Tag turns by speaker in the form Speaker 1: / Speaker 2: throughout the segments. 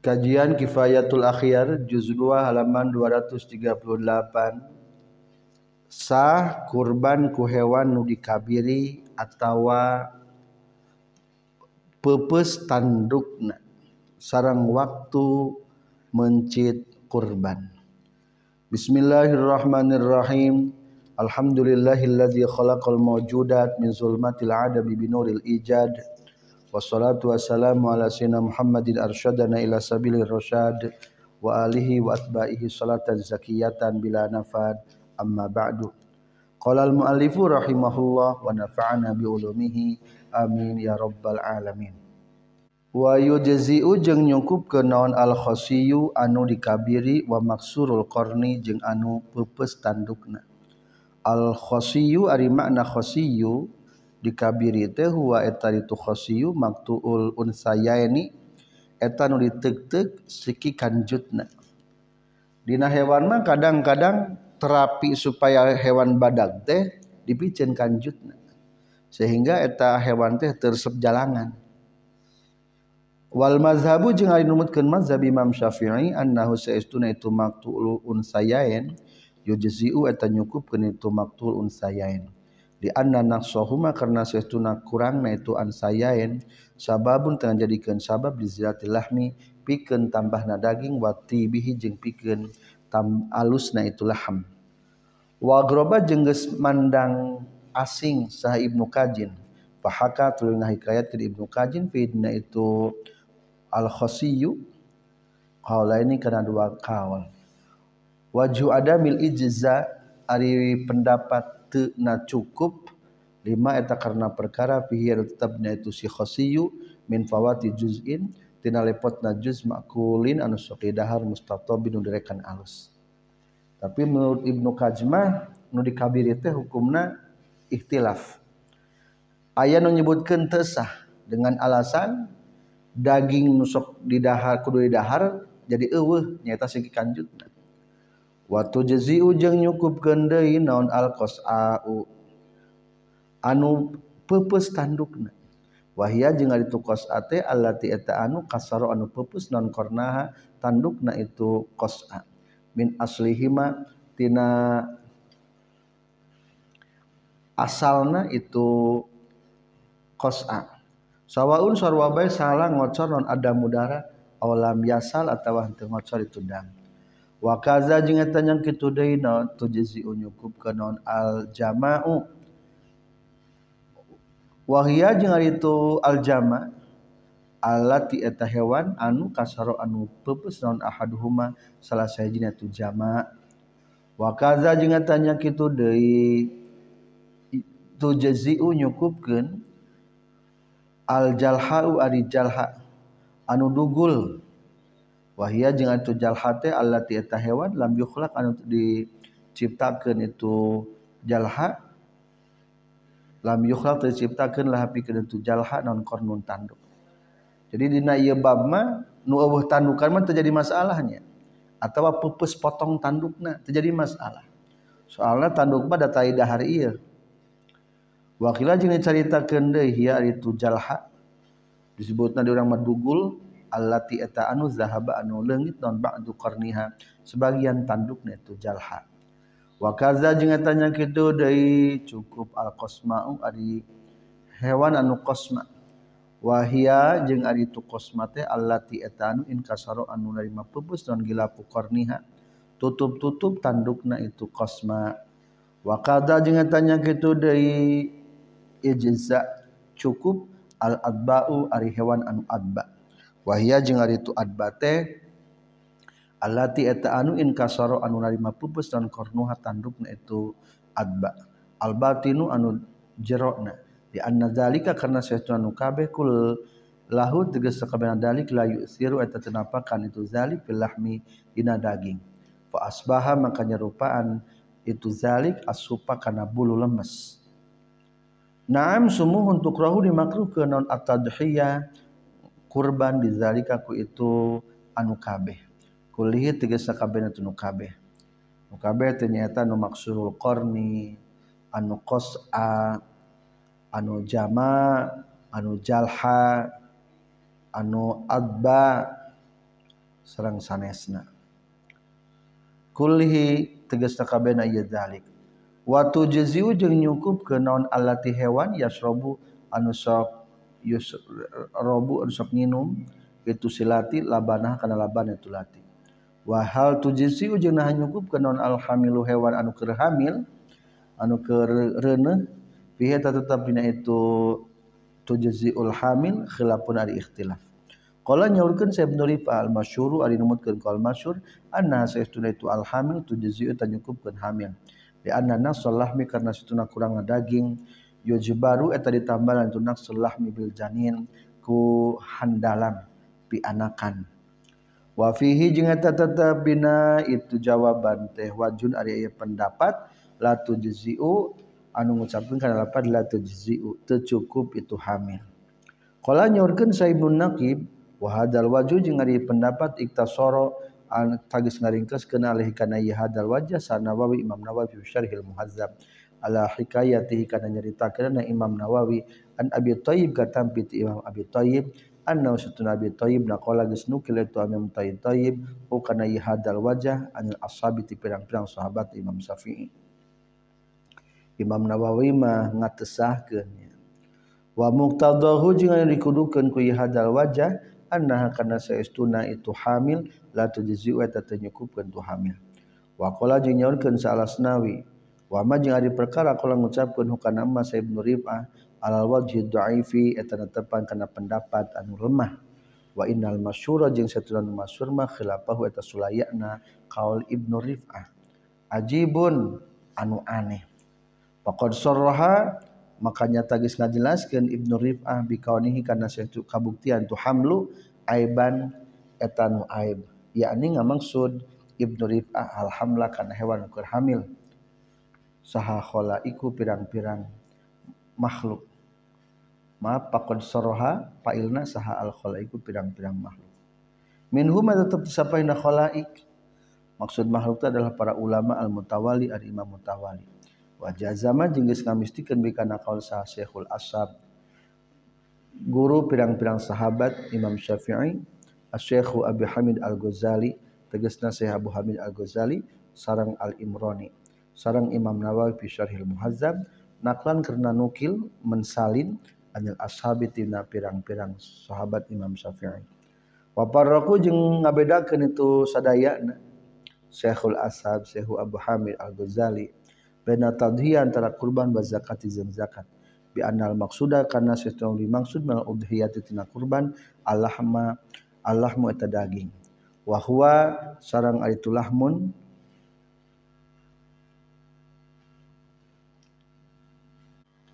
Speaker 1: Kajian Kifayatul Akhir juz 2 halaman 238 sah kurban ku hewan nu dikabiri atawa pepes tandukna. Sarang waktu mencit kurban. Bismillahirrahmanirrahim. Alhamdulillahilladzi khalaqal mawjudat min zulmatil adami binuril ijad wassalatu wassalamu ala sayyidina Muhammadin arsyadana ila sabilir rasyad wa alihi wa atba'ihi salatan zakiyatan bila nafad. Amma ba'du. Qala al muallifu rahimahullah wa nafa'ana bi ulumihi. Amin ya rabbal alamin. Wa yujzi'u jeung ke naon al khasiyu anu dikabiri wa maksurul qarni jeung anu peupeus tandukna. Al khasiyu ari makna khasiyu dikabiri teh huwa eta itu khasiyu maktuul unsayaini eta nu ditegteg siki kanjutna. Dina hewan mah kadang-kadang terapi supaya hewan badag teh dipicen kanjutna. Sehingga eta hewan teh tersep jalangan. Wal mazhabu jeung ari numutkeun mazhab Imam Syafi'i annahu saestuna itu maktuul unsayain yujzi'u eta nyukupkeun itu maktuul unsayain di anna naqsahuma karena saestuna kurangna itu an sayain sababun tengah jadikeun sabab di ziratil lahmi pikeun tambahna daging wa tibihi jeung pikeun tam alusna itu laham wa groba jeung geus mandang asing sah Ibnu Kajin fahaka tuluy ngahikayat ke Ibnu Kajin fi itu al khasiyu qaula ini kana dua kaul waju adamil ijza ari pendapat na cukup. Lima eta karena perkara fihi tetapnya itu si khasiyu min fawati juz'in tina lepotna juz makulin anu sok dahar mustatabin direkan alus. Tapi menurut Ibnu Kajmah nu dikabiri teh hukumna ikhtilaf. Aya nu nyebutkeun dengan alasan daging nusok di dahar kudu di dahar jadi eueuh nyaeta segi kanjutna Watu jezi ujeng nyukup gendai naon alkos au anu pepes tandukna. Wahia jeung ari kos ate allati eta anu kasaro anu pepes non kornaha tandukna itu kos a. Min aslihima tina asalna itu kos a. Sawaun sarwa bae salah ngocor non ada mudara awalam yasal atawa henteu ngocor itu dam wakaza jeung eta nyangkitu deui naon tujzi nyukupkeun naon al jama'u wahia jeung ari itu al jama' allati eta hewan anu kasaro anu peupeus naon ahaduhuma salah sahijina tu jama' wakaza jeung eta nyangkitu deui tujzi nyukupkeun al jalha'u ari jalha anu dugul. Wahia jeung atu jalha teh allati eta hewan lam yukhlaq anu diciptakeun itu jalha. Lam yukhlaq diciptakeun lah pikeun itu jalha non kornun tanduk. Jadi dina ieu bab mah nu eueuh tandukan mah terjadi masalahnya. Atau pupus potong tandukna terjadi masalah. Soalnya tanduk mah da tai dahar ieu. Wakila jeung dicaritakeun deui hiya itu jalha. Disebutna di urang mah dugul allati eta anu zahaba anu leungit non ba'du qarniha sebagian tandukna itu jalha. Wa kaza jeung eta nya kitu deui cukup al qasma'u ari hewan anu qasma. Wa hiya jeung ari tu qasma teh allati eta anu inkasaro anu narima pupus non gilapu qarniha. Tutup-tutup tandukna itu qasma. Wa kadza jeung eta nya kitu deui ijza cukup al adba'u ari hewan anu adba' wahia jeung ari itu adbate allati eta anu in kasaro anu narima pupus dan kornuha tandukna itu adba. Al batinu anu jerona di anna zalika karena saytuna anu kabeh kul lahu tegas sakabehna dalik la yusiru eta tenapakan itu zalik fil lahmi dina daging. Fa asbaha maka nyerupaan itu zalik asupa kana bulu lemes. Naam sumuh untuk rahu dimakruh ke non at-tadhiyah kurban bizalika ku itu anu kabeh. Kulihi tegesa kabeh itu nu kabeh. Nu kabeh ternyata nu maksurul qarni anu qas'a anu jama anu jalha anu adba sareng sanesna. Kulhi tegas kabehna ieu zalik wa tujziu jeung nyukup ke naon allati hewan yasrobu anu sok yusrobu anu sok nginum itu silati labanah kana laban itu lati. Wa hal tujziu jeung nah nyukup ke naon alhamilu hewan anu keur hamil anu keur reuneuh fihi tetep dina itu tujziul hamil khilafun ari ikhtilaf. Qala nyaurkeun Syekh Ibnu Rifah al-masyhur ari numutkeun qaul masyhur anna saestuna itu al-hamil tujzi'u tanyukupkeun hamil. Di anna nasul lahmi karena situna kurang daging yujbaru eta ditambahan tu nasul lahmi bil janin ku handalan pi anakan wa fihi jeung eta tetep bina itu jawaban teh wajun ari aya pendapat la tujzi'u anu ngucapkeun kana lapad la tujzi'u teu cukup itu hamil. Qala nyaurkeun Saibun Naqib wahadal waju jeung ari pendapat iktasoro an tagis ngaringkes kena alih kana hadal wajah sa Nawawi Imam Nawawi fi syarhil muhazzab ala hikayatihi kana nyaritakeun Imam Nawawi an Abi Thayyib katampi ti Imam Abi Thayyib anna usutun Abi Thayyib naqala geus nukil itu Imam Thayyib u kana ieu hadal wajah anil ashabi ti pirang-pirang sahabat Imam Syafi'i. Imam Nawawi mah ngatesahkeun wa muqtadahu jeung dikudukeun ku hadal wajah annaha kana saestuna itu hamil la tujzi wa tatanyukupkeun tu hamil. Wa qala jeung nyaurkeun sa alasnawi wa ma jeung ari perkara qala ngucapkeun hukana amma sa ibnu rif'ah alal wajhi dha'ifi eta netepan kana pendapat anu lemah. Wa innal masyhura jeung satuna nu masyhur mah khilafahu eta sulayana qaul ibnu rif'ah ajibun anu aneh. Faqad sarraha makanya tagis ngajelaskeun Ibnu Rif'ah bikaunihi kana satu kabuktian tu hamlu aiban etanu aib. Yakni ngamaksud Ibnu Rif'ah alhamla kana hewan keur hamil saha khalaiku pirang-pirang makhluk. Maaf pakon soroha pailna saha al khalaiku pirang-pirang makhluk. Minhum tetap disapaina khalaik. Maksud makhluk itu adalah para ulama al mutawali al imam mutawali. Wajah zaman jenggis ngamistikan bikana kaul sah Syekhul Asab guru pirang-pirang sahabat Imam Syafi'i Syekhu Abi Hamid Al-Ghazali tegasna Syekh Abu Hamid Al-Ghazali sarang Al-Imrani sarang Imam Nawawi fi Syarhil Muhazzab naklan karena nukil mensalin anil ashabi tina pirang-pirang sahabat Imam Syafi'i. Wa parraku jeung ngabedakeun itu sadayana Syekhul Asab Syekhu Abu Hamid Al-Ghazali baina tadhiyah antara kurban wa zakat jeung zakat. Bi annal maksuda karena sesuatu dimaksud mal udhiyah tina kurban allahma allahmu eta daging. Wa huwa sarang itu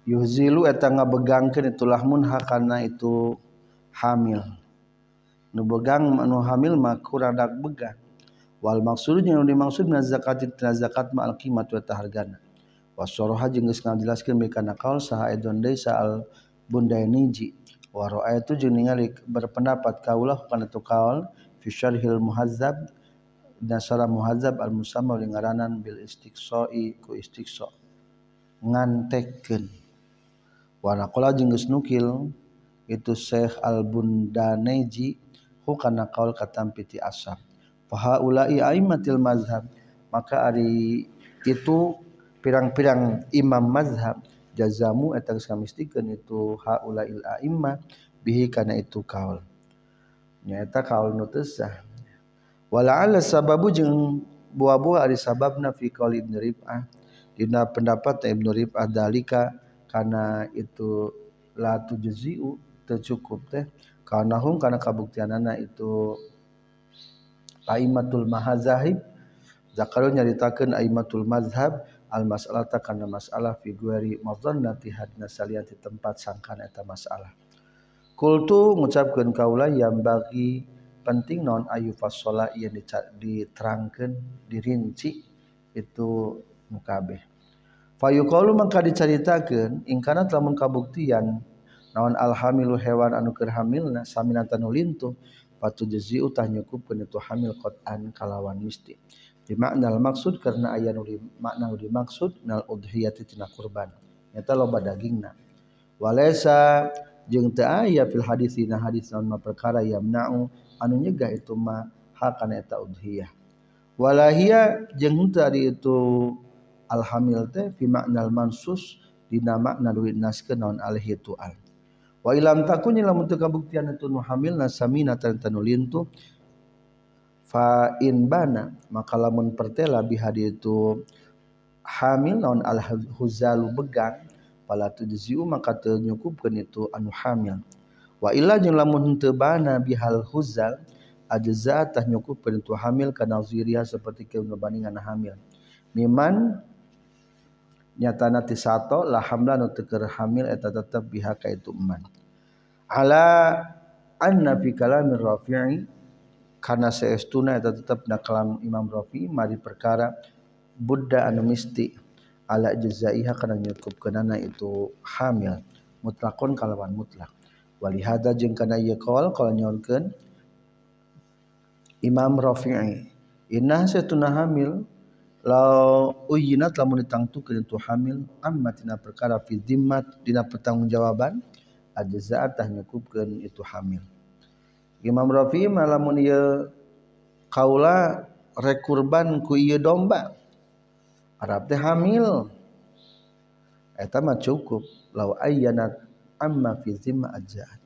Speaker 1: yuhzilu eta ngabegangkeun itu lahmun hakana itu hamil. Nu begang anu hamil mah kurang dak begang wal maksudnya yang dimaksud min zakat tina zakat ma al qimat wa tahargana wasoroha jeung geus ngajelaskeun mikana kaul saha edon deui al bundainiji wa ra'aitu jeung ningali berpendapat kaulah kana tu kaul fi syarhil muhazzab dasara muhazzab al musamma ngaranan bil istiqsa'i ku istiqsa. Ngantekkeun wa naqala jeung geus nukil itu Syekh al bundaneji hukana kaul katampi ti asab fahaulai aimatil mazhab maka ari itu pirang-pirang imam mazhab jazamu eta kamistikeun itu haulail aimma bihi kana itu kaul. Nyaeta kaul nu teu sah. Wala ala sababu jeung buah-buah ari sababna fi qaul ibnu rif'ah dina pendapat ibnu rif'ah dalika kana itu la tujziu teu cukup teh. Karena hum kana kabuktianana itu aimatul mahazahib. Zakarul nyaritakeun aimatul mazhab al mas'alata kana masalah fi guari madzannati hadna salian di tempat sangkan eta masalah. Kultu ngucapkeun kaula yang bagi penting non ayu fasola yang diterangkan dirinci itu mukabeh payuqalu mangka dicaritakeun ingkana lamun kabuktian naon alhamilu hewan anu keur hamilna saminatan lintuh patu jazi utah nyukupkeun itu hamil qatan kalawan misti. Di makna maksud karena aya nu makna nu dimaksud nal udhiyati tina kurban. Nyata loba dagingna. Walaysa jeung teu aya fil hadis dina hadis naon ma perkara yamna'u anu nyegah itu ma hakana eta udhiyah. Walahia jeung teu itu alhamil teh fi maknal mansus dina makna duit naskeun naon alih itu al. Wa ilam takun lamun teu kabuktian itu nu hamil nasamina tan fa in bana maka lamun pertela bihadi itu hamil naon al huzalu begang pala tujziu maka teu nyukupkeun itu anu hamil. Wa illa jeung lamun teu bana bihal huzal ajza tah nyukupkeun itu hamil kana ziria seperti keun bandingan hamil. Miman nyatana ti sato la hamlan nu teu hamil eta tetep biha ka itu eman. Ala anna fi kalamir rafi'i karena seestuna eta tetep na kalam Imam Rafi mari perkara Buddha anu misti ala jazaiha kana nyukupkeunana itu hamil. Mutlakon kalawan mutlak. Walihada jeung kana ieu qaul qala nyorkeun Imam Rafi'i. Inna satuna hamil law uyinat lamun ditangtukeun itu hamil amma tina perkara fi dhimmat dina pertanggungjawaban ajzaat tah nyukupkeun itu hamil. Imam Rafi'i malamun ieu kaula rekurban ku ieu domba. Arab teh hamil. Eta mah cukup. Law ayyanat amma fi zimma ajaan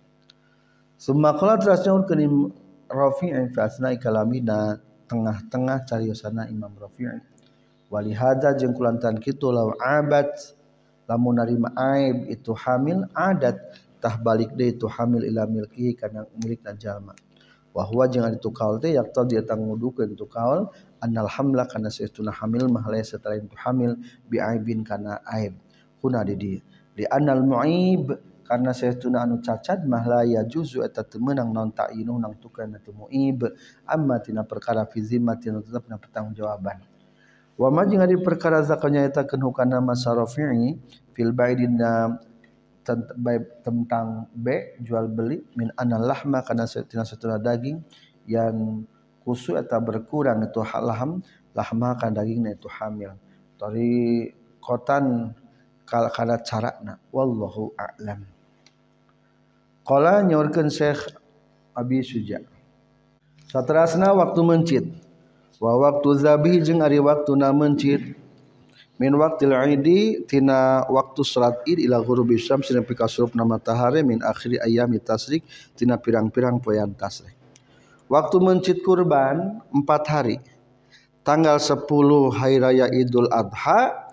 Speaker 1: summa qala terus nyaurkeun Rafi'i fi asna'i kalamina tengah-tengah cariosana Imam Rafi'i wali hadza jeung kulantan kitu law abad lamun narima aib itu hamil adat. Tah balik deui itu hamil ila milki kana milikna jalma. Wa huwa jeung ari tu kaul teh yaqtadi eta ngudukeun tu kaul annal hamla kana saestuna hamil mah laysa talain tu hamil bi aibin kana aib. Kuna di dieu di annal mu'ib karena saestuna anu cacat mah la yajuzu eta teu meunang naon ta'inu nang tukeun tu mu'ib. Amma tina perkara fi zimmatin tetep na pertanggungjawaban wa ma jeung ari perkara zakanya eta keun hukana masarafi'i fil baidina tentang B jual beli min anal lahma karena tina satuna daging yang kusu eta berkurang itu laham lahma kan dagingna itu hamil. Dari kotan kana carana wallahu a'lam. Qala nyorkeun Syekh Abi Suja. Satrasna waktu mencit wa waktu zabih jeung ari waktuna mencit. Min waqtil idi tina waktu salat id ila ghurubi syams nepi ka surupna matahari min akhiri ayami tasrik tina pirang-pirang poean tasrik. Waktu mencit kurban empat hari. Tanggal 10 hari raya Idul Adha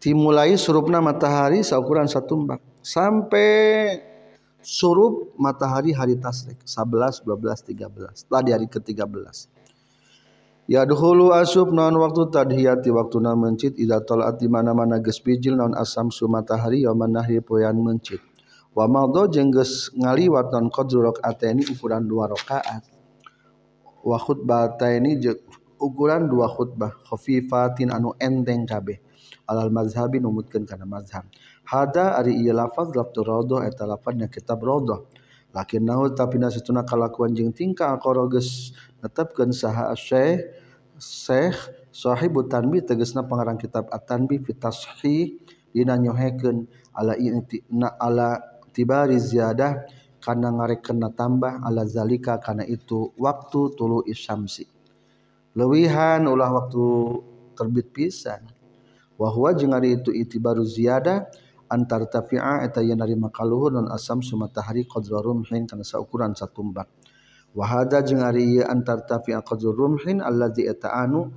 Speaker 1: dimulai surupna matahari seukuran satu mbak sampai surup matahari hari tasrik 11 12 13 tadi hari ke-13 Ya dahulu asub non waktu tadhiyati waktu na mencit ida tolaat di mana-mana geus bijil non asam su matahari ya manahi poyan mencit. Wa madho jeung geus ngaliwat non qadru rakaataini ukuran dua rakaat. Wa jeung ukuran dua khutbah khafifatin anu enteng kabeh alal mazhabi numutkeun kana mazhab hada ari ieu lafaz lafzu radha eta lafazna kitab radha lakin nahu tapi nasituna kalakuan jeung tingkah aqara geus netepkeun saha syekh Syekh sahibut tanbih tegasna pengarang kitab at-tanbih fi tashih dina nyohekeun ala na ala tibari ziyadah kana ngarekena tambah ala zalika kana itu waktu tulu isyamsi. Lewihan ulah waktu terbit pisan. Wahwa jeung ari itu itibaru ziyadah antar tafi'a eta yen ari makaluhur non asam sumatahari qadra rumhin kana saukuran satumbak. Wa hada jeung ari ieu antar tafi'a qadra rumhin allazi eta anu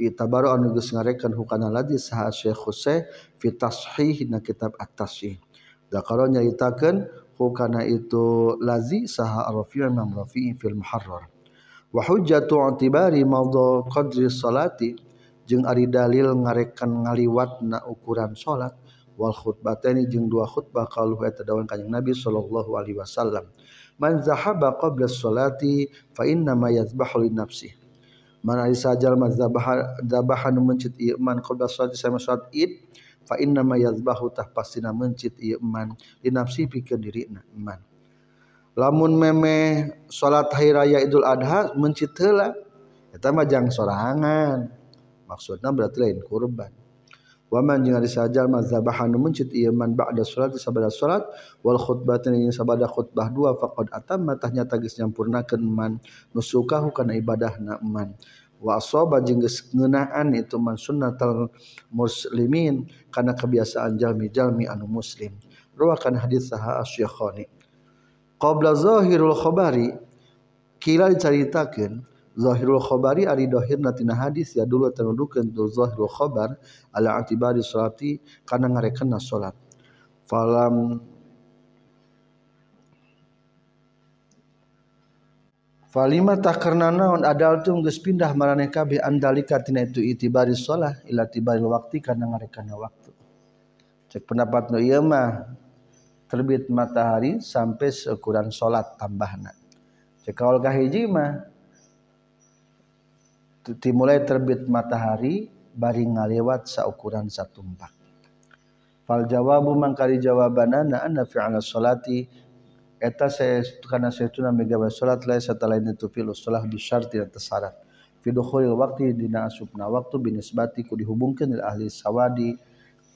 Speaker 1: itabaru anu geus ngarekeun hukana ladzi saha Syekh Husain fi tashih na kitab at-tashih. Dakaro nyaritakeun hukana itu lazi saha Rafi' Imam Rafi'i fil Muharrar. Wa hujjatu i'tibari mawdu qadri salati jeung ari dalil ngarekan ngaliwatna ukuran salat wal khutbataini jeung dua khutbah qalu eta dawan kanjing Nabi sallallahu alaihi wasallam man zahaba qabla salati fa inna ma yazbahu li nafsi man ari sajal mazabah zabahan mencit ieu man qabla salati sama salat id fa inna ma yazbahu tah pastina mencit ieu man li nafsi pikeun dirina man lamun meme salat hari raya Idul Adha mencit heula eta mah jang sorangan. Maksudnya berarti lain kurban waman jeung ari sajal mazhabahan mencit ieu man ba'da salat sabada salat wal khutbatan yang sabada khutbah dua faqad atamma tahnya tagis nyampurnakeun man nusukahu kana ibadahna man. Wa asaba jeung geus ngeunaan itu man sunnatal muslimin kana kebiasaan jalmi-jalmi anu muslim. Rawakan hadis saha asy-syakhani. Qabla zahirul khabari kila dicaritakeun zahirul khabari ari dohirna tina hadis ya dulu tanudukeun tu zahirul khabar ala atibari salati kana ngarekeunna salat falam Falima tak karena naon adal tu geus pindah marane kabeh andalika tina itu itibari shalah ila tibari waktu kana ngarekanna waktu. Cek pendapat nu ieu mah terbit matahari sampai seukuran salat tambahna. Cek kaul kahiji mah dimulai terbit matahari bari ngalewat saukuran satu empat. Fal jawabu mangkari jawabanana anna fi'ala salati eta saya kana saytuna megawa salat lain satalain itu fil salah bi syarti atas syarat. Fi dukhulil waqti dina waktu binisbati ku dihubungkeun lil ahli sawadi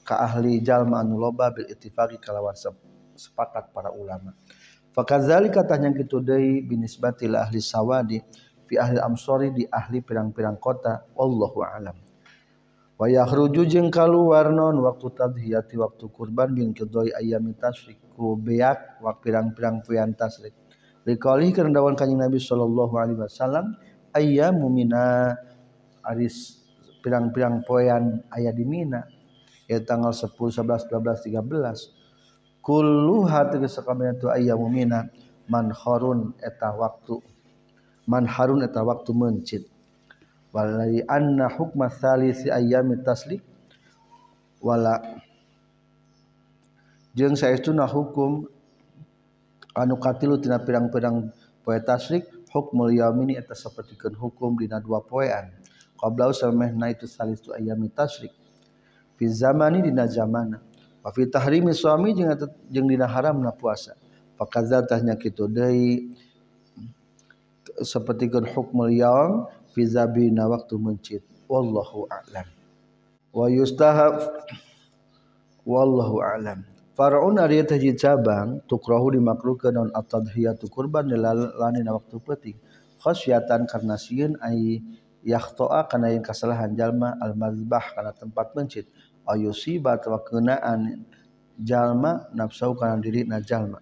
Speaker 1: ka ahli jalma anu loba bil ittifaqi kalawan sepakat para ulama. Fakadzali katanya kitu deui binisbati ahli sawadi fi ahli amsori di ahli pirang-pirang kota. Wallahu alam. Wa yakhruju jeung kaluar non waktu tadhiyati waktu kurban bin qidai ayami tasyrik ku beak wa pirang-pirang poean tasrik. Liqali kana dawan kanjing Nabi sallallahu alaihi wasallam ayyamu mina? Aris pirang-pirang poean aya di Mina. Ya tanggal 10 11 12 13 kulluha tegas sakabehna tu ayyamu mina? Man kharun eta waktu man harun eta waktu mencit. Walai anna hukma thalisi ayyami taslik wala jeung saestuna hukum anu katilu tina pirang-pirang poe tasrik hukmul yaumini eta sapertikeun hukum dina dua poean. Qabla samehna itu salisu ayyami tasrik fi zamani dina zamana. Wa fi tahrimi suami jeung jeung dina haramna puasa. Fakadzatahnya kitu deui sapertikeun hukmul yaum fi zabina waktu mencit. Wallahu a'lam. Wa yustahab. Wallahu a'lam. Faraun ari teh cabang tukrahu dimakruhkeun naon at-tadhiyatu kurban lalani waktu penting khasyatan karena sieun ai yakhtoa kana yang kesalahan jalma al-mazbah kana tempat mencit. Ayusiba atawa keunaan jalma nafsu kana diri na jalma.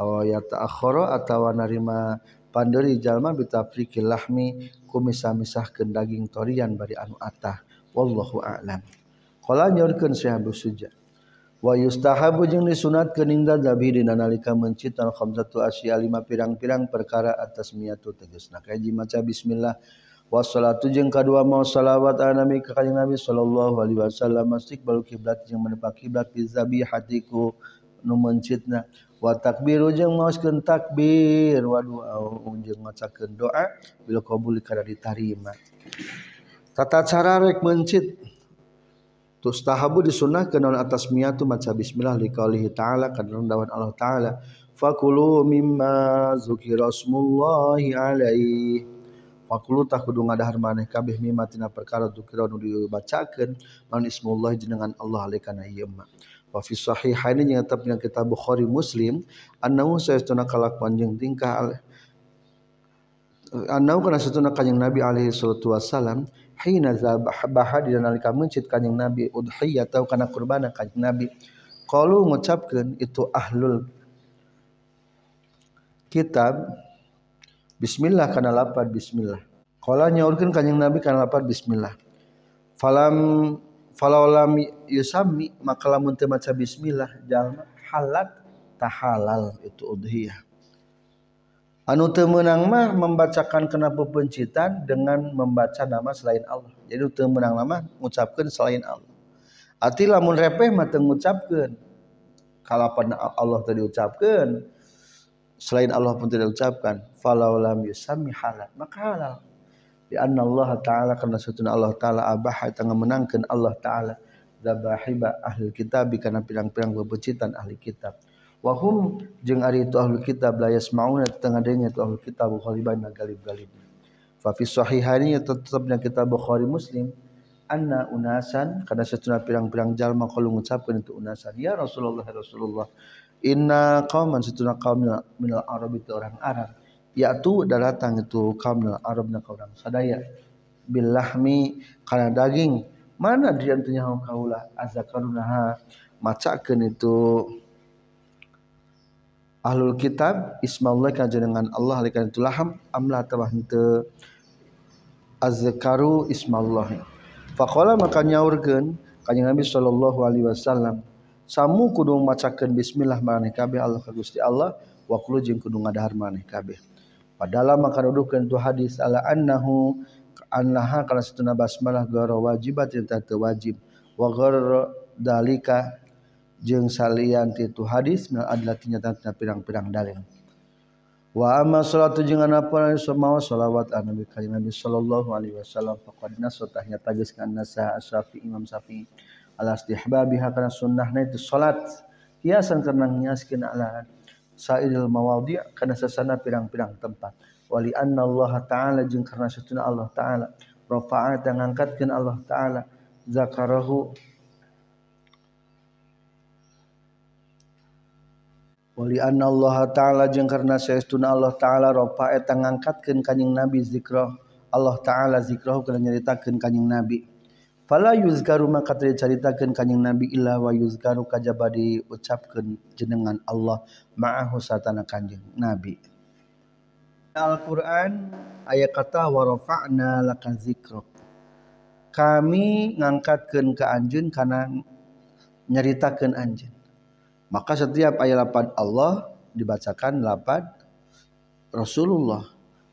Speaker 1: Aw yata'akhkhara atawa narima panderi jalma bitafriqil lahmi ku misah-misahkeun daging torian bari anu atah. Wallahu a'lam. Qala nyorkeun Syekh Abu Suja wa yustahabu jeung disunatkeun inda zabi dina nalika mencit al khamsatu asya lima pirang-pirang perkara atas miatu tegasna kaji maca bismillah. Wassalatu jeung kadua mau salawat ala nabi ka nabi sallallahu alaihi wasallam. Istiqbal kiblat jeung menepak kiblat bi zabihatiku nu mencitna wa takbiru jeung mauskeun takbir. Wa doa jeung macakeun doa bil qabul kana ditarima. Tata cara rek mencit. Tustahabu disunahkeun naon atas miatu maca bismillah liqaulihi ta'ala kana dawan Allah ta'ala. Fakulu mimma zukirasmullahi alaihi. Fakulu tak kudu ngadahar maneh kabeh mimma tina perkara zukira nu dibacakeun. Naon ismullah jenengan Allah alaihi kana ieu wa fi sahihaini tetap dina kitab Bukhari Muslim annahu sayastuna kalakuan jeung tingkah annahu kana satuna kanjing Nabi alaihi salatu wasalam hina zabaha di nalika mencit kanjing Nabi udhiyah atau kana qurbana kanjing Nabi. Qalu ngucapkeun itu ahlul kitab. Bismillah kana lapad bismillah. Qala nyaurkeun kanjing Nabi kana lapad bismillah. Falam falau lam yusami maka lamun teu maca bismillah jalma halat tahalal itu udhiyah. Anu teu meunang mah membacakan kena pepencitan dengan membaca nama selain Allah. Jadi teu meunang mah ngucapkeun selain Allah. Ati lamun repeh mah teu ngucapkeun. Kalapan Allah teu diucapkeun selain Allah pun tidak ucapkan falau lam yusami halat maka halal di anna Allah taala karena satuna Allah taala abah tengah menangkan Allah taala. Zabahiba ahli kitab kana pirang-pirang bebecitan ahli kitab. Wahum jeung ari itu ahli kitab la yasmauna tengah denya itu ahli kitab khaliban galib-galib. Fa fi sahihaini tetapnya kitab Bukhari Muslim anna unasan kada satuna pirang-pirang jalma kalau ngucapkeun itu unasan. Ya Rasulullah ya Rasulullah inna qauman satuna kaum minal itu orang Arab ya tu datang itu kaum minal arab na orang sadaya. Billahmi kana daging. Mana dia tanya kaula azakarunaha macakeun itu ahlul kitab ismallah dengan Allah alikan itu laham amla tawah henteu azkaru ismallah faqala maka nyaurkeun kanjing Nabi sallallahu alaihi wasallam samu kudu macakeun bismillah maneh kabeh Allah ka Gusti Allah wa kudu jeung kudu ngadahar maneh kabeh padahal maka dudukeun tu hadis ala annahu annaha kana satuna basmalah gara wajibat yang teu wajib. Wa ghar dalika jeung salian ti tu hadis mil adalah nyata pirang-pirang dalil. Wa amma salatu jeung samawa salawat an Nabi kalim Nabi sallallahu alaihi wasallam. Faqad nasatahnya tagis kan nasa Syafi'i Imam Syafi'i. Ala istihbabiha kana sunnahna itu salat hiasan karena ngiaskeun ala sa'iril mawadhi' kana sasana pirang-pirang tempat. Wali anna Allah taala jeung karena satuna Allah taala. Rafa'a ngangkatkeun Allah taala. Zakarahu. Wali anna Allah Ta'ala jeung karena saestuna Allah Ta'ala. Ropa eta ngangkatkeun kanjing Nabi zikra Allah Ta'ala zikrahu kana nyaritakeun kanjing Nabi. Fala yuzkaru maka teu dicaritakeun kanjing Nabi illa wa yuzkaru kajaba diucapkeun jenengan Allah ma'ahu satana kanjing Nabi. Al-Qur'an ayat kata wa rafa'na laka zikrak. Kami ngangkatkeun ka anjeun kana nyaritakeun anjeun maka setiap ayat lapan Allah dibacakan lapan Rasulullah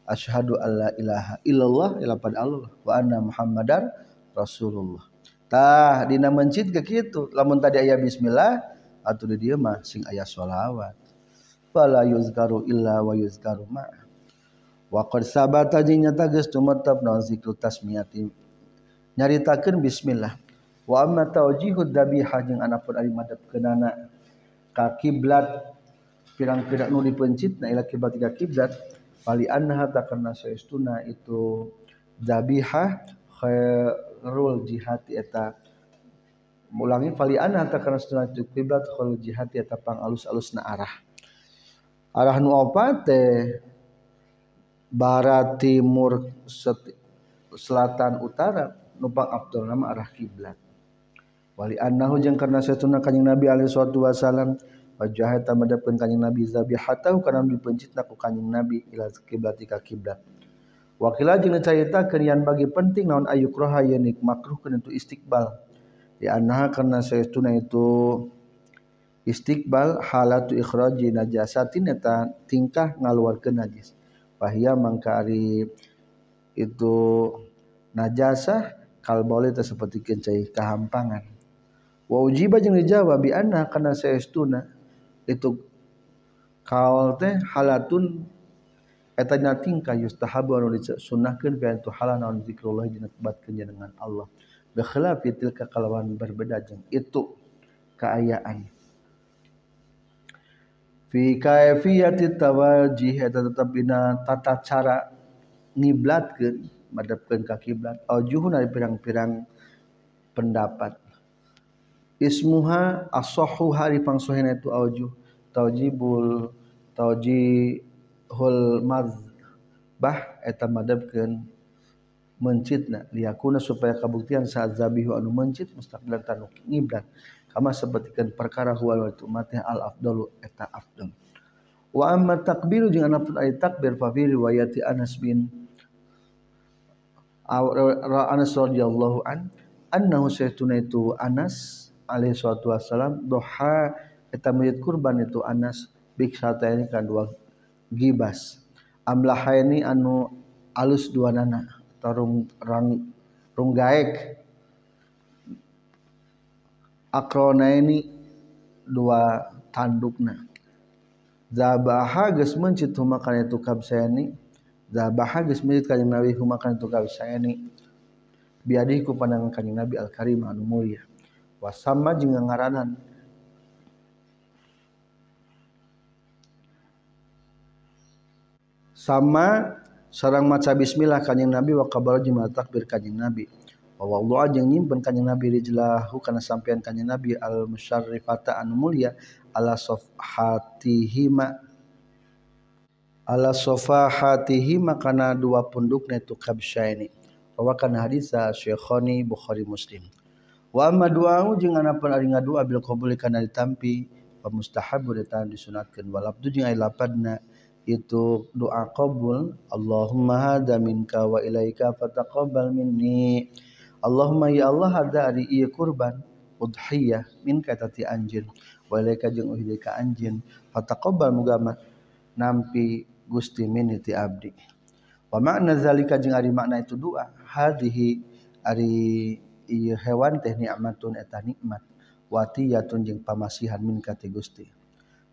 Speaker 1: asyhadu alla ilaha illallah lapan Allah wa anna muhammadar Rasulullah. Tah dina mencit ke kitu. Lamun tadi ayat bismillah atuh di dieu mah sing aya sholawat. Fala yuzkaru illa wa yuzkaru ma. Wa qad sabata jeung nyata geus tumetep naon zikru tasmiyati. Nyaritakeun bismillah. Wa amma tawjihud dabihah jeung anapun ari madepkeunana. Kiblat pirang-pirang nu dipencit na ila kiblat tiga kiblat. Fali anha karena saestuna itu zabiha khairul jihad eta mulangi fali anha karena saestuna itu kiblat khairul jihad eta pang alus-alusna arah. Arah nu opat teh barat timur selatan utara numpang abdul nama arah kiblat. Wali annahu jeung karena satuna kanjing Nabi alaihi salatu wasalam wajah eta madapkeun kanjing Nabi zabihatahu kana dipencitna ku kanjing Nabi ila kiblat ka kiblat Wakila jeung dicaritakeun yan bagi penting naon ayukroha yen makruh kana itu istiqbal. Di annaha karena satuna itu istiqbal halatu ikhraji najasatin eta tingkah ngaluarkeun najis. Wahia mangka ari itu najasah kalboleh seperti kencai kehampangan wa ujiba jeung dijawab bi anna kana saestuna itu kaul teh halatun eta nya tingkah yustahabu anu disunnahkeun ka itu halan naon zikrullah jeung tebatkeun dengan Allah. Bi khilafi tilka kalawan berbeda jeung itu keayaan. Fi kaifiyati tawajih eta tetep dina tata cara ngiblatkeun madepkeun ka kiblat. Aujuhun dari pirang-pirang pendapat. Ismuha asohu hari pangsohina itu auju taujibul taujihul bah eta madabkeun mencitna liyakuna supaya kabuktian saat zabihu anu mencit mustaqbilan tanu ngiblat kama sabatikeun perkara huwal itu mati al afdalu eta afdal. Wa amma takbiru jeung anapun ari takbir fa fi riwayati Anas bin Anas radhiyallahu an annahu saytuna itu Anas alaihi salatu wassalam doha eta mayit kurban itu Anas bik ini kan dua gibas. Amlahaini anu alus dua nana tarung rang rung gaek akrona ini dua tandukna. Zabaha geus mencit humakan itu kabsayani zabaha geus mencit kanjing Nabi humakan itu kabsayani biadiku pandangan kanjing Nabi al-karim anu mulia. Wasama jeung ngaranan sama sarang maca bismillah kanjing Nabi wa kabar jeung takbir kanjing Nabi. Allah jeung nyimpen kanjing Nabi rijlahu kana sampean kanjing Nabi al musyarrifata anu mulia ala sofhatihima ala sofahatihima kana dua pundukna itu kabsyaini. Rawakan hadisa Syekhoni Bukhari Muslim. Wa amma du'a'u jeung anapan ari ngadua bil qabul kana ditampi wa mustahabu eta disunatkeun. Walabdu jeung ai lapadna itu doa qabul Allahumma hada minka wa ilaika fataqabbal minni. Allahumma ya Allah hada ari ieu kurban udhiyah minka tati anjeun wa ilaika jeung uhdi ka anjeun fataqabbal muga nampi Gusti minni ti abdi. Wa makna zalika jeung ari makna itu doa. Hadhihi ari ieu hewan teh nikmatun eta nikmat watiyatun jeung pamasihan minka ti Gusti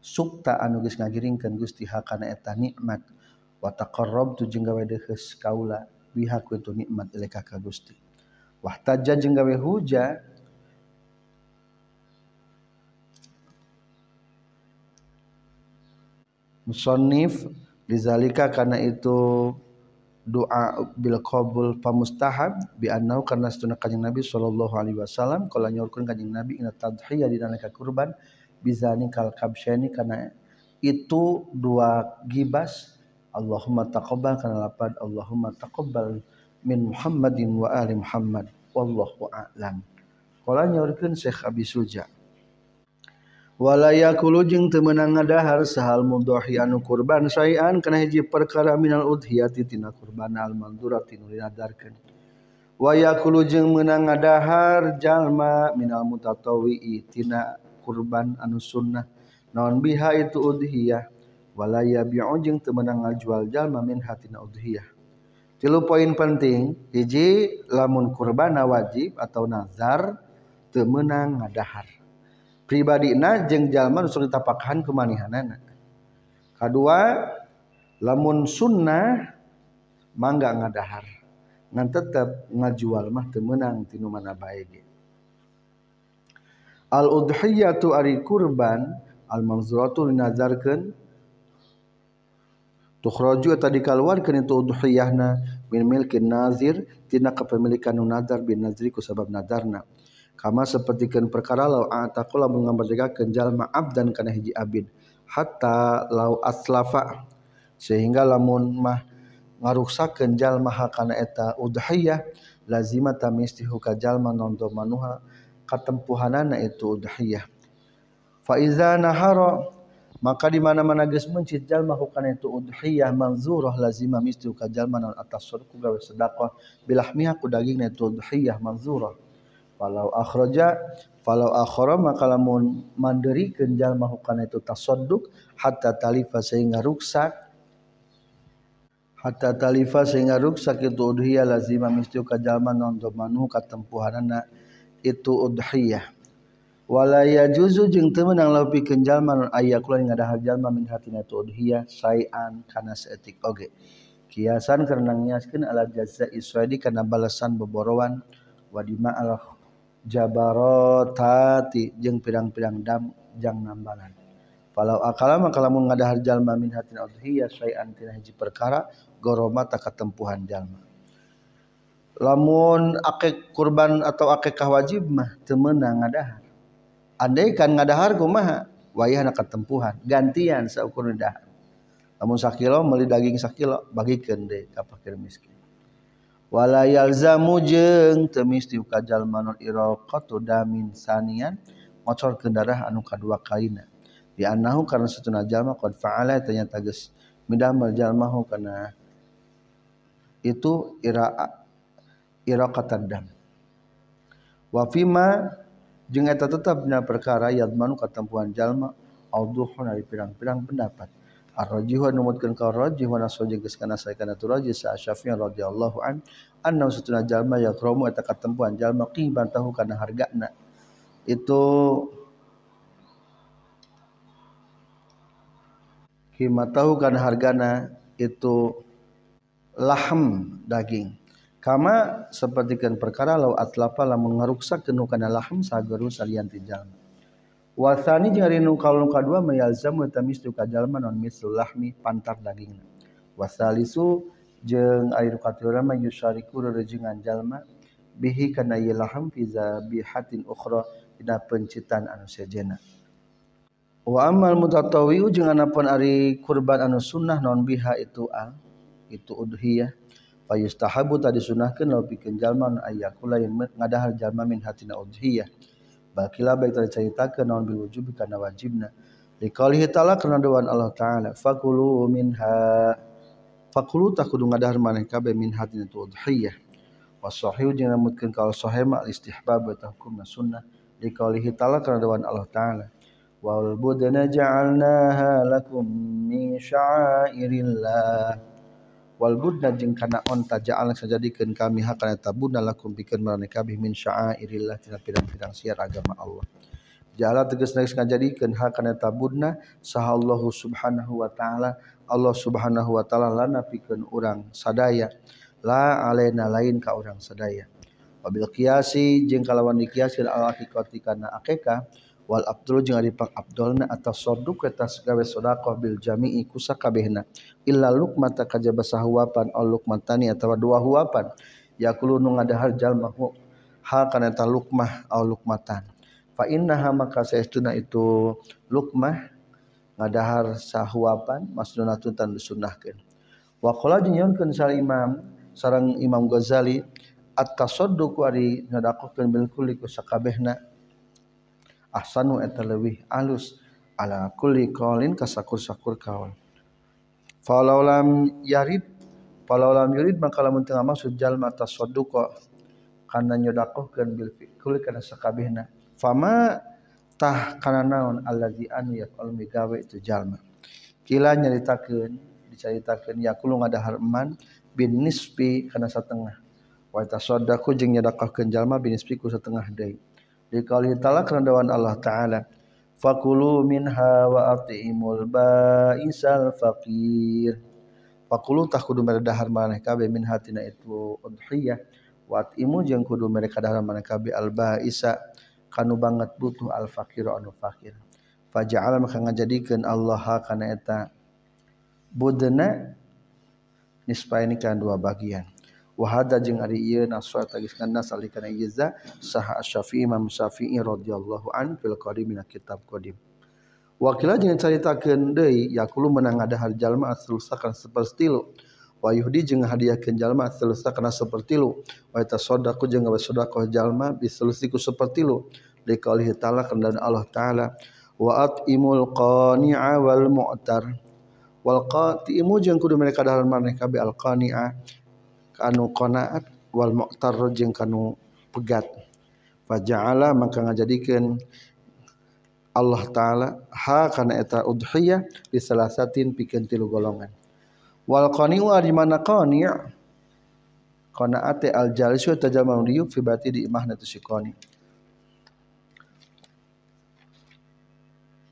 Speaker 1: sukta anu geus ngagiringkeun Gusti hakana eta nikmat? Wa taqarrabtu jeung gawe deukes kaula biha ku itu nikmat ilaka ka Gusti. Wahtaja jeung gawe huja. Musannif lizalika karena itu doa bil qabul pamustahab bi annahu karena sunah kanjing Nabi sallallahu alaihi wasallam kala nyorkeun kanjing Nabi ina tadhiyah di kurban bizani kal kabsyani karena itu dua gibas. Allahumma taqabbal kana lapad. Allahumma taqabbal min Muhammadin wa ali Muhammad. Wallahu a'lam. Qala nyorkeun Syekh Abi Suja. Walaya kulu jeung teu meunang ngadahar sahal mudhahi anu kurban sayan kana hiji perkara minal udhiyati tina kurban al mandurati nu dinadarkeun. Wa yakulu jeung meunang ngadahar jalma minal mutatawwi tina kurban anu sunnah. Naon biha itu udhiyah? Wala yabi'u jeung teu meunang ngajual jalma min hatina udhiyah. Tilu poin penting hiji lamun kurbana wajib atau nazar teu meunang ngadahar. Pribadina jeung jalma nu sok ditapakhan kumanihanana. Kadua lamun sunnah mangga ngadahar. Ngan tetep ngajual mah teu meunang tinu mana bae al udhiyatu ari kurban al manzuratu nazarkeun tukhraju eta dikaluarkeun itu udhiyahna min milkin nazir tina kepemilikan nazar bin nazri ku sabab nadarna kama sapertikeun perkara law ataqu lamun ngambardekakeun jalma abdan kana hiji abid hatta law aslafa sehingga lamun mah ngaruksakeun jalma kana eta udhiyah lazima tamistihu ka jalma nondo manuha katempuhanana itu udhiyah fa iza maka di mana-mana geus mencit jalma hukana itu udhiyah manzurah lazima misti ka jalma naon atas surku gawe sedekah bilahmiha ku dagingna itu udhiyah manzurah. Falau akhraja falau akhra maka lamun manderikeun jalma hukana itu tasadduk hatta talifa sehingga ruksak. Hatta talifa sehingga ruksak itu udhiyah lazima misti ka jalma naon domanu katempuhanana itu udhiyah. Wala yajuzu jeung teu meunang leuwih jalma nun aya kula ngadahar jalma min hatina tu udhiyah sayan kana saeutik. Oge kiasan karena ngiaskeun ala jazza iswadi kana balasan boborowan wadima al jabarotati jeung pirang-pirang dam jang nambalan. Falau akala maka lamun ngadahar jalma min hatina udhiyah sayan tina hiji perkara goroma tak katempuhan jalma lamun akek kurban atau akekah wajib mah teu meunang ngadahar. Andai kan ngadahar kumaha wayah nak ketempuhan gantian saukur dahar. Lamun sakilo meuli daging sakilo bagikeun deui ka fakir miskin. Wala yalzamu jeung teu misti ka jalma non damin sanian ngocorkeun darah anu kadua kalina. Di annahu karena satuna jalma qad fa'ala ternyata geus midamel jalmahu kana itu ira iraqatan dam. Wa fima jeung eta tetapna perkara yadmanu katempuan jalma auduhun dari pirang-pirang pendapat. Ar-Rajih numutkeun ka Rajih wa nasu jeung geus kana sae kana tu Rajih sa Syafi'i radhiyallahu an anna satuna jalma yakromu eta katempuan jalma qiban tahu kana hargana. Itu kima tahu kana hargana itu lahm daging kama sapertikeun perkara law atlafa lamun ngaruksak keun kana lahm sageru salian ti wasani jeung ari nu kaulun kadua mayalzamu tamistu ka jalma non mislu lahmi pantar dagingna wasalisu jeung ari nu katilu mah yusyariku rerejengan jalma bihi kana ieu laham fi zabihatin ukhra dina pencitan anu sejenna wa amal mutatawwi jeung anapun ari kurban anu sunnah non biha itu al itu udhiyah fa yustahabu tadi sunahkeun law pikeun jalma ayyakula yang ngadahar jalma min hatina udhiyah. Bakila baik tadi caritakeun naon bil wujubi kana wajibna. Liqaulihi ta'ala kana doan Allah taala fakulu minha. Fakulu tak kudu ngadahar maneh kabeh min hatina udhiyah. Wasahih jeung namutkeun ka sahih ma istihbab wa hukumna sunnah. Liqaulihi ta'ala kana doan Allah taala wal budna ja'alnaha lakum min sya'airillah wal budna jeung kana onta ja'al sajadikeun kami hakana tabunna lakum pikeun marane kabeh min sya'airillah tina pirang-pirang siar agama Allah. Ja'ala tegas neus ngajadikeun hakana tabunna sahallahu subhanahu wa ta'ala Allah subhanahu wa ta'ala lana pikeun urang sadaya la alaina lain ka urang sadaya. Wabil qiyasi jeung kalawan dikiaskeun al hakikati kana akekah wal abdul jeung ari pang abdulna atas soduk eta gawe sedekah bil jami'i ku sakabehna illa luqmata kajaba sahuapan aw luqmatani atawa dua huapan yakulu nu ngadahar jalma ha kana ta luqmah aw luqmatan fa innaha maka saestuna itu luqmah ngadahar sahuapan masnunatun tan disunnahkeun. Wa qala jeung sal imam sareng imam Ghazali at-tasadduq ari ngadakokeun bil kulli ku sakabehna ahsanu eta leuwih alus ala kulli qaulin kasakur-sakur kaul. Falau lam yarid falau lam yurid maka lamun teu maksud jalma tasadduqa kana nyodakohkeun bil kulli kana sakabehna. Fama tah kana naon allazi anu yaqul migawe itu jalma. Kila nyaritakeun dicaritakeun yaqulu ngadahar eman bin nisbi kana satengah. Wa tasaddaqu jeung nyodakohkeun jalma bin nisbi ku satengah deui Dikali ta'ala kerana dawan Allah Ta'ala. Fakulu minha wa ati'imul ba'isal faqir. Fakulu tak kudu mereka dahar maneh kabe min hatina itu udhiyah. Wa ati'imu jeng kudu mereka dahar maneh kabe al ba'isa. Kanu banget butuh al faqir anu fakir Faja'ala maka ngajadikan Allah kana eta. Budena Nispa ini kan dua bagian wahada jeung ari ieu nasra tagiskan nas alikana iza saha asy-syafi'i imam syafi'i radhiyallahu an fil qadim kitab qadim. Wakila jeung caritakeun deui yaqulu menang ada har jalma aslusakan sapertilu wa yuhdi jeung hadiahkeun jalma aslusakan sapertilu wa tasaddaqu jeung gawe sedekah jalma biselusiku sapertilu liqaulihi ta'ala kana Allah ta'ala wa atimul qani'a wal mu'tar. Wal qatimu jeung kudu mereka dahar maneh kabeh al qani'a kanu qanaat wal mu'tar jeung kanu pegat. Faja'ala maka ngajadikeun Allah taala ha kana eta udhiyah di salasatin pikeun tilu golongan. Wal qani'u ari mana qani' qanaate al jalisu tajamal riyuk fi bati di imahna tu si qani.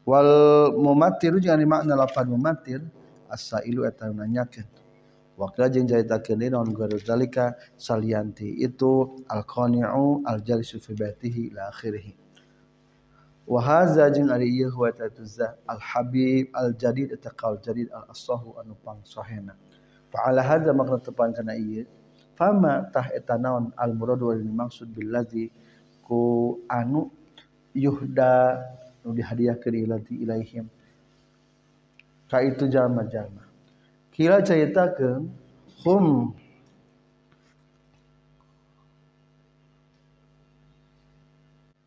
Speaker 1: Wal mumattiru jeung ari makna lapan mumattir as-sailu eta nanyakeun Wakil jeung jaritakeun deui naon garu zalika salianti itu al-qani'u al-jalisu fi baitihi ila akhirih. Wa hadza jeung ari ieu huwa tatuzza al-habib al-jadid taqal jadid al-asahu anu pang sahena. Fa hadza makna tepan kana ieu fama tah eta naon al-murad wal maksud billazi ku anu yuhda nu dihadiahkeun ilaihim ka itu jalma-jalma Kila ceritakan hum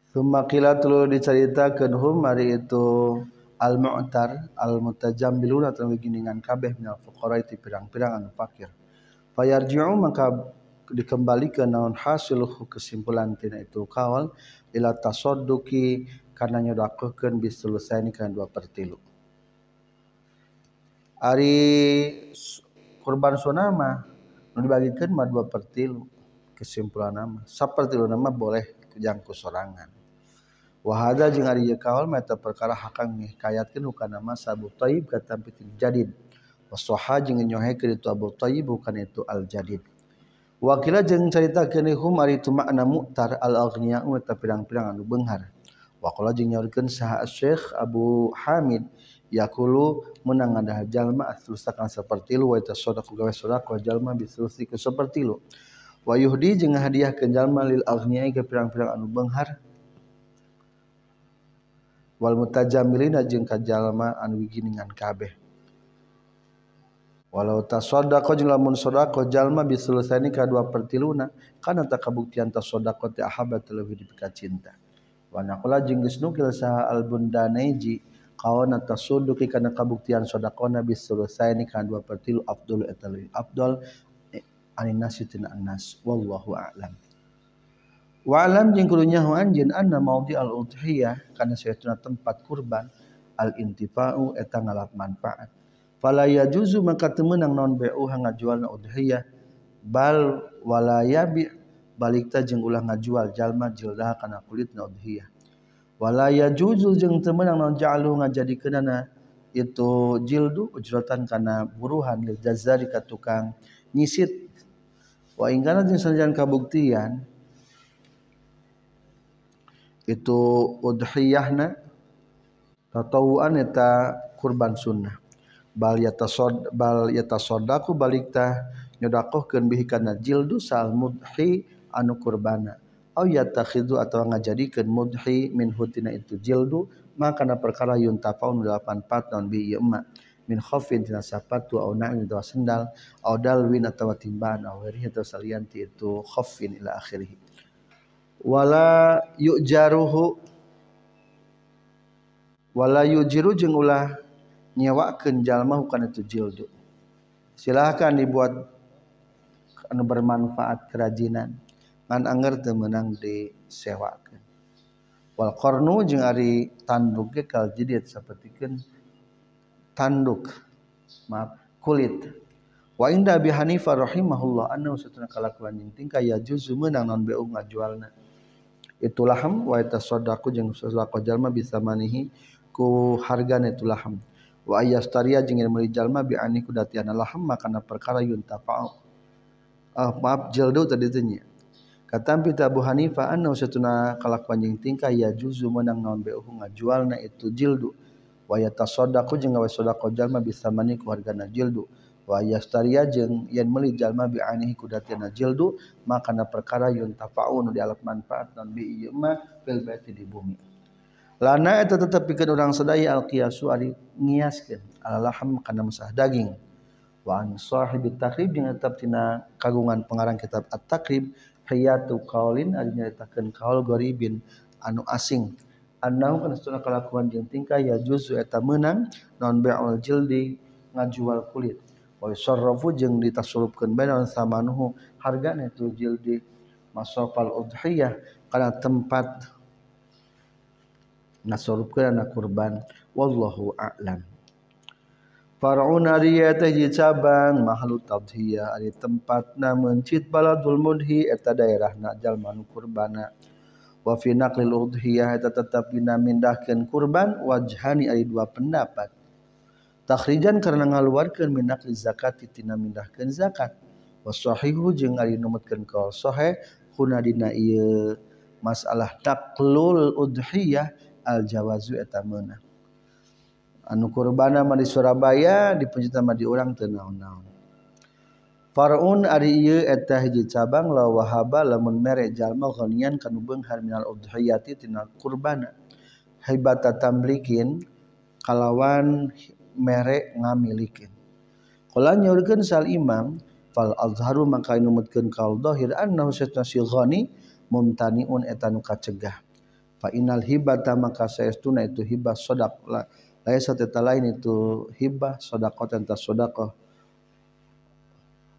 Speaker 1: Summa kila tulu diceritakan hum hari itu al mu'tar al mutajambiluna atau giningan kabeh minal fuqara itu pirang-pirang anu fakir. Fayarji'u maka dikembalikan naon hasil kesimpulan tina itu kawal ila tasadduqi karena nyodakeun biselesai kan dua pertilu. Ari kurban sunama nu dibagikan mah dua per tilu kesimpulan nama sapertilu nama boleh jangku sorangan. Wahada jeung ari ieu kaul mah perkara hakang ngihkayatkeun hukana nama sabu thayyib katampi jadid. Wasoha jeung nyohekeun itu abu taib bukan itu al jadid wakila jeung caritakeun hum ari itu makna mu'tar al aghniya eta pirang-pirang anu beunghar waqala jeung nyaurkeun saha Syekh Abu Hamid. Yakulu menang ada jalma aslusakan seperti lu wa tasadaqu gawe sedekah jalma bislusi ke seperti lu. Wahudi je hadiah kejallma lil Agniai ke pirang-pirang anu Benghar. Wal mutajamilina jeung kajallma anu wiginingan kabeh. Walau tasodako jeung lamun sodako jalma bisulsani kadua pertiluna kana tak kabuktian tasodako ti ahabat lebih dipika cinta wa geus nukil saha al bundaneji kawana tasuduki kana kabuktian sodakona bisulsani kadua pertilu afdal eta leuwih afdal eh, ani nasi wallahu a'lam. Wa alam jeung kudu nyaho anjeun anna maudi al udhiyah kana saestuna tempat kurban al intifa'u eta ngalap manfaat. Fala yajuzu maka teu meunang naon bai'u ngajualna udhiyah bal wala yabi balik ta jeung ulah ngajual jalma jildah kana kulitna udhiyah wala yajuzu jeung teu meunang naon ja'alu ngajadikeunana itu jildu ujratan kana buruhan lil jazari ka tukang nyisit. Wa ingkana jeung sanajan kabuktian itu udhiyahna tatawuan eta kurban sunnah. Bal yatasod bal yatasodaku balikta nyodakohkeun bihi jildu sal mudhi anu kurbana au yatakhidu atawa ngajadikeun mudhi min hutina itu jildu maka na perkara yuntafaun 84 naon bi ieu emak min khafin tina sapatu au na'in atawa sendal au dalwin atawa timban au ghairihi atawa salian ti itu khafin ila akhirih. Wala yujaruhu wala yujiru jeung ulah nyewakeun jalma bukan itu jildu. Silahkan dibuat anu bermanfaat kerajinan ngan anger teu meunang disewakeun. Wal qarnu jeung ari tanduk ge kal jidid sapertikeun tanduk maaf kulit. Wa inda abi hanifah rahimahullah anna usatuna kalakuan jeung tingkah ya juzu meunang naon beu ngajualna. Itu laham wa tasaddaqu jeung sedekah jalma bisa manihi ku hargana itu laham wa ayastaria jeung meuli jalma bi ani kudatian laham makana perkara yuntafa'u ah maaf jaldu tadi teh katampi Abu Hanifah anna usatuna kalakuan jeung tingkah ya juzu menang naon beuh ngajualna itu jildu. Wa yatasaddaqu jeung gawe sedekah jalma bisa mani ku hargana jildu. Wa yastaria jeung yen meuli jalma bi anihi kudatian jildu makana perkara yuntafa'u nu dialap manfaat naon bi ieu fil di bumi. Lana eta tetep pikeun urang sadaya al qiyasu ari ngiaskeun alaham kana musah daging. Wa an sahibi takrib jeung tetep tina kagungan pengarang kitab at-takrib hayatu qaulin ari nyaritakeun qaul gharibin anu asing. Annahu kana satuna kalakuan jeung tingkah ya juzu eta meunang non bai'ul jildi ngajual kulit. Wa yusarrafu jeung ditasurupkeun bae naon samanuhu hargana itu jildi masofal udhiyah kana tempat nasurupkeun kurban. Wallahu a'lam. Far'un ari eta hiji cabang mahlut tadhiyah ari tempatna mencit baladul mudhi eta daerahna jalma nu kurbana. Wa fi naqlil udhiyah eta tetep dina mindahkeun kurban wajhani ari dua pendapat. Takhrijan karena ngaluarkeun min naqli zakat tina mindahkeun zakat. Wa sahihu jeung ari numutkeun kaul sahih kuna dina ieu masalah taqlul udhiyah al jawazu eta meunang anu kurbana mah di Surabaya dipunjuta mah diurang teu naon-naon. Farun ari ieu eta hiji cabang la wahaba lamun mere jalma ghanian kana beunghar minal udhiyati tina kurbana. Hibata tamlikin kalawan mere ngamilikeun qala nyaurkeun sal imam fal azharu maka numutkeun kaul zahir annahu satna si ghani mumtaniun eta nu kacegah. Fa innal hibata maka saestuna itu hibah sadaq laisa teta lain itu hibah sedekah tenta sedekah.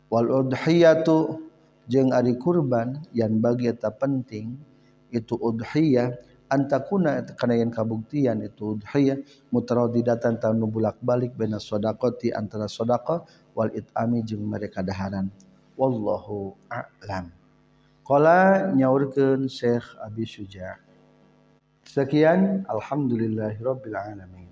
Speaker 1: Wal udhiyatu jeung ari kurban yang bagi eta penting itu udhiyah antakuna kana yang kabuktian itu udhiyah mutaradidatan ta nu bulak-balik baina sadaqati antara sedekah wal itami jeung mereka daharan. Wallahu a'lam. Qala nyaurkeun Syekh Abi Syuja' Sekian alhamdulillahirabbil alamin.